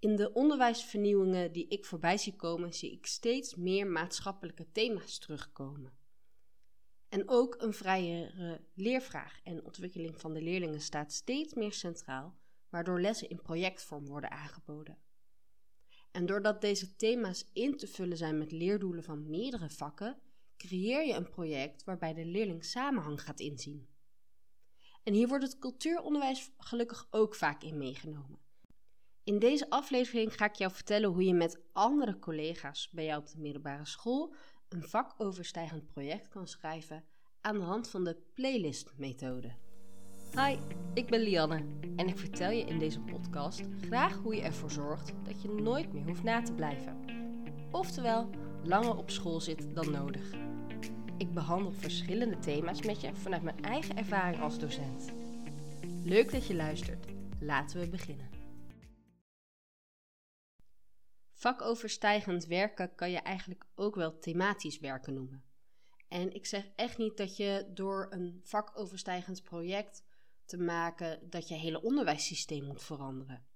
In de onderwijsvernieuwingen die ik voorbij zie komen, zie ik steeds meer maatschappelijke thema's terugkomen. En ook een vrijere leervraag en ontwikkeling van de leerlingen staat steeds meer centraal, waardoor lessen in projectvorm worden aangeboden. En doordat deze thema's in te vullen zijn met leerdoelen van meerdere vakken, creëer je een project waarbij de leerling samenhang gaat inzien. En hier wordt het cultuuronderwijs gelukkig ook vaak in meegenomen. In deze aflevering ga ik jou vertellen hoe je met andere collega's bij jou op de middelbare school een vakoverstijgend project kan schrijven aan de hand van de playlist-methode. Hi, ik ben Lianne en ik vertel je in deze podcast graag hoe je ervoor zorgt dat je nooit meer hoeft na te blijven. Oftewel, langer op school zit dan nodig. Ik behandel verschillende thema's met je vanuit mijn eigen ervaring als docent. Leuk dat je luistert. Laten we beginnen. Vakoverstijgend werken kan je eigenlijk ook wel thematisch werken noemen. En ik zeg echt niet dat je door een vakoverstijgend project te maken dat je hele onderwijssysteem moet veranderen.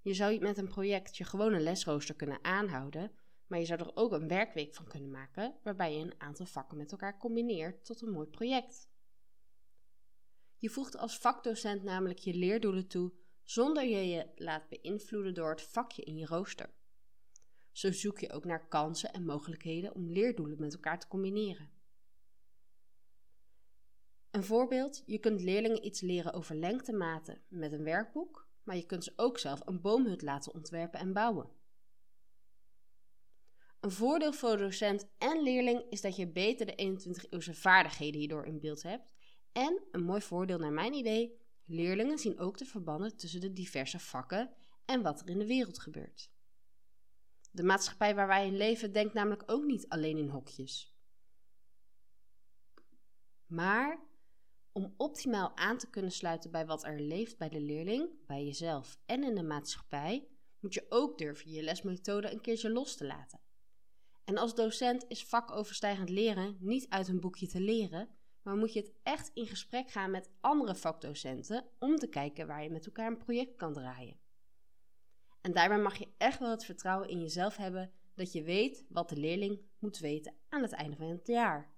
Je zou met een project je gewone lesrooster kunnen aanhouden, maar je zou er ook een werkweek van kunnen maken waarbij je een aantal vakken met elkaar combineert tot een mooi project. Je voegt als vakdocent namelijk je leerdoelen toe zonder je je laat beïnvloeden door het vakje in je rooster. Zo zoek je ook naar kansen en mogelijkheden om leerdoelen met elkaar te combineren. Een voorbeeld: je kunt leerlingen iets leren over lengtematen met een werkboek, maar je kunt ze ook zelf een boomhut laten ontwerpen en bouwen. Een voordeel voor docent en leerling is dat je beter de 21-eeuwse vaardigheden hierdoor in beeld hebt. En een mooi voordeel naar mijn idee: leerlingen zien ook de verbanden tussen de diverse vakken en wat er in de wereld gebeurt. De maatschappij waar wij in leven denkt namelijk ook niet alleen in hokjes. Maar om optimaal aan te kunnen sluiten bij wat er leeft bij de leerling, bij jezelf en in de maatschappij, moet je ook durven je lesmethode een keertje los te laten. En als docent is vakoverstijgend leren niet uit een boekje te leren, maar moet je het echt in gesprek gaan met andere vakdocenten om te kijken waar je met elkaar een project kan draaien. En daarbij mag je echt wel het vertrouwen in jezelf hebben dat je weet wat de leerling moet weten aan het einde van het jaar.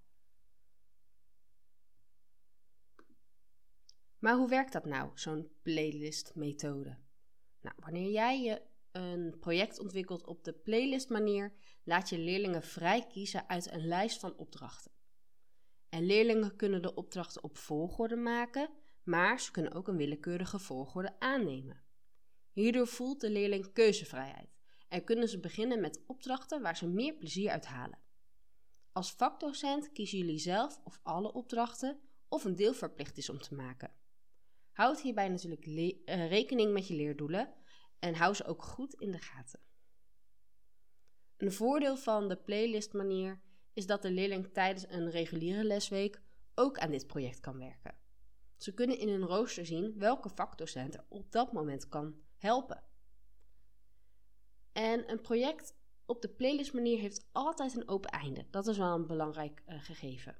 Maar hoe werkt dat nou, zo'n playlist-methode? Nou, wanneer jij je een project ontwikkelt op de playlist manier, laat je leerlingen vrij kiezen uit een lijst van opdrachten. En leerlingen kunnen de opdrachten op volgorde maken, maar ze kunnen ook een willekeurige volgorde aannemen. Hierdoor voelt de leerling keuzevrijheid en kunnen ze beginnen met opdrachten waar ze meer plezier uit halen. Als vakdocent kiezen jullie zelf of alle opdrachten of een deel verplicht is om te maken. Houd hierbij natuurlijk uh, rekening met je leerdoelen en hou ze ook goed in de gaten. Een voordeel van de playlist manier is dat de leerling tijdens een reguliere lesweek ook aan dit project kan werken. Ze kunnen in hun rooster zien welke vakdocent er op dat moment kan helpen. En een project op de playlist manier heeft altijd een open einde. Dat is wel een belangrijk uh, gegeven.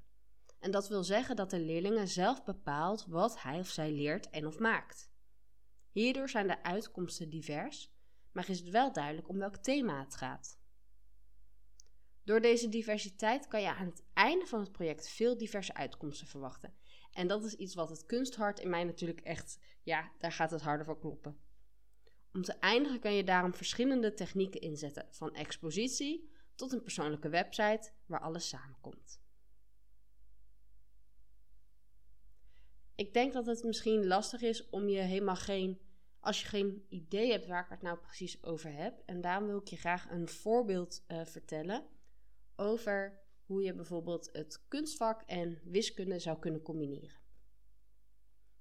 En dat wil zeggen dat de leerlingen zelf bepaalt wat hij of zij leert en of maakt. Hierdoor zijn de uitkomsten divers, maar is het wel duidelijk om welk thema het gaat. Door deze diversiteit kan je aan het einde van het project veel diverse uitkomsten verwachten. En dat is iets wat het kunsthart in mij natuurlijk echt, ja, daar gaat het harder voor kloppen. Om te eindigen kan je daarom verschillende technieken inzetten, van expositie tot een persoonlijke website waar alles samenkomt. Ik denk dat het misschien lastig is om je helemaal geen, als je geen idee hebt waar ik het nou precies over heb. En daarom wil ik je graag een voorbeeld uh, vertellen over hoe je bijvoorbeeld het kunstvak en wiskunde zou kunnen combineren.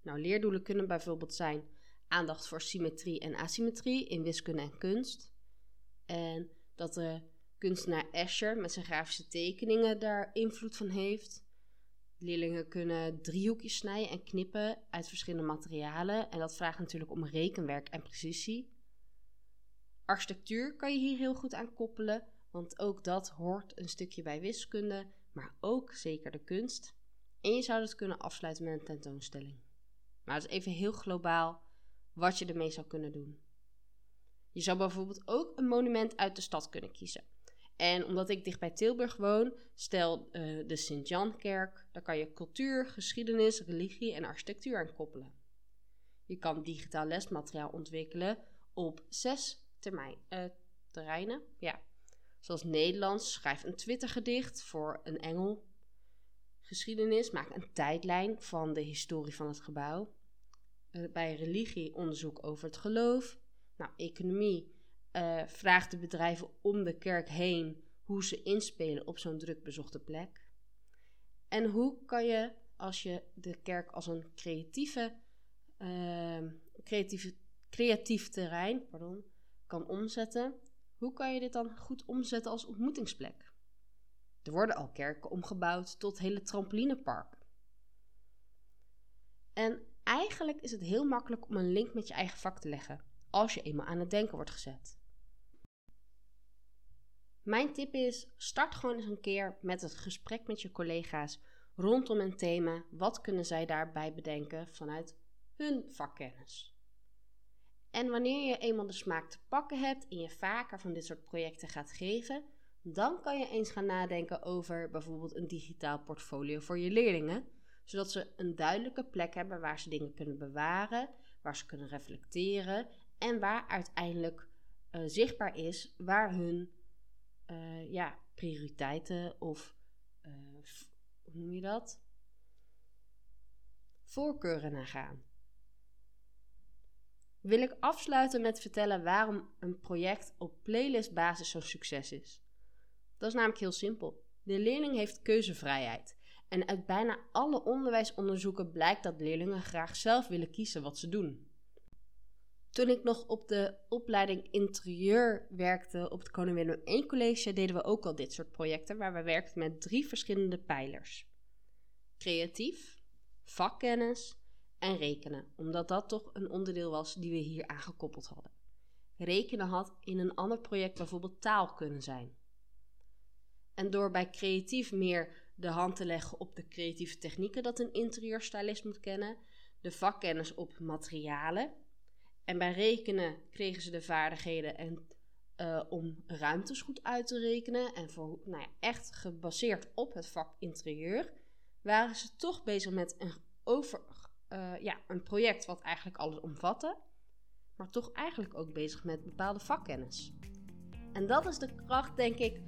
Nou, leerdoelen kunnen bijvoorbeeld zijn aandacht voor symmetrie en asymmetrie in wiskunde en kunst. En dat de kunstenaar Escher met zijn grafische tekeningen daar invloed van heeft. Leerlingen kunnen driehoekjes snijden en knippen uit verschillende materialen. En dat vraagt natuurlijk om rekenwerk en precisie. Architectuur kan je hier heel goed aan koppelen, want ook dat hoort een stukje bij wiskunde, maar ook zeker de kunst. En je zou het kunnen afsluiten met een tentoonstelling. Maar dat is even heel globaal wat je ermee zou kunnen doen. Je zou bijvoorbeeld ook een monument uit de stad kunnen kiezen. En omdat ik dicht bij Tilburg woon, stel uh, de Sint-Jankerk, daar kan je cultuur, geschiedenis, religie en architectuur aan koppelen. Je kan digitaal lesmateriaal ontwikkelen op zes termijn, uh, terreinen. Ja. Zoals Nederlands, schrijf een Twittergedicht voor een engel. Geschiedenis, maak een tijdlijn van de historie van het gebouw. Uh, bij religie, onderzoek over het geloof. Nou, economie, uh, vraagt de bedrijven om de kerk heen hoe ze inspelen op zo'n druk bezochte plek. En hoe kan je, als je de kerk als een creatieve, uh, creatieve, creatief terrein pardon, kan omzetten, hoe kan je dit dan goed omzetten als ontmoetingsplek? Er worden al kerken omgebouwd tot hele trampolineparken. En eigenlijk is het heel makkelijk om een link met je eigen vak te leggen, als je eenmaal aan het denken wordt gezet. Mijn tip is: start gewoon eens een keer met het gesprek met je collega's rondom een thema. Wat kunnen zij daarbij bedenken vanuit hun vakkennis? En wanneer je eenmaal de smaak te pakken hebt en je vaker van dit soort projecten gaat geven, dan kan je eens gaan nadenken over bijvoorbeeld een digitaal portfolio voor je leerlingen, zodat ze een duidelijke plek hebben waar ze dingen kunnen bewaren, waar ze kunnen reflecteren en waar uiteindelijk uh, zichtbaar is waar hun uh, ja, prioriteiten of uh, hoe noem je dat? Voorkeuren naar gaan. Wil ik afsluiten met vertellen waarom een project op playlistbasis zo'n succes is. Dat is namelijk heel simpel. De leerling heeft keuzevrijheid. En uit bijna alle onderwijsonderzoeken blijkt dat leerlingen graag zelf willen kiezen wat ze doen. Toen ik nog op de opleiding interieur werkte op het Koning Willem I College, deden we ook al dit soort projecten waar we werkten met drie verschillende pijlers: creatief, vakkennis en rekenen, omdat dat toch een onderdeel was die we hier aangekoppeld hadden. Rekenen had in een ander project bijvoorbeeld taal kunnen zijn. En door bij creatief meer de hand te leggen op de creatieve technieken dat een interieurstylist moet kennen, de vakkennis op materialen en bij rekenen kregen ze de vaardigheden en, uh, om ruimtes goed uit te rekenen. En voor, nou ja, echt gebaseerd op het vak interieur waren ze toch bezig met een, over, uh, ja, een project wat eigenlijk alles omvatte. Maar toch eigenlijk ook bezig met bepaalde vakkennis. En dat is de kracht, denk ik,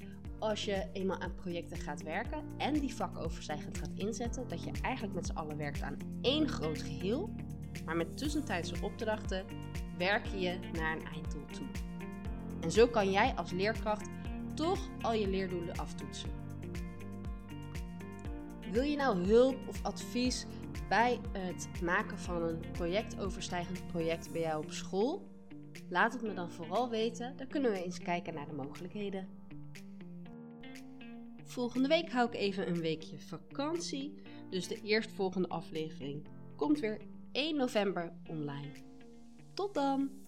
als je eenmaal aan projecten gaat werken en die vakoverstijgend gaat inzetten, dat je eigenlijk met z'n allen werkt aan één groot geheel, maar met tussentijdse opdrachten werk je naar een einddoel toe. En zo kan jij als leerkracht toch al je leerdoelen aftoetsen. Wil je nou hulp of advies bij het maken van een projectoverstijgend project bij jou op school? Laat het me dan vooral weten, dan kunnen we eens kijken naar de mogelijkheden. Volgende week hou ik even een weekje vakantie, dus de eerstvolgende aflevering komt weer 1 november online. Tot dan!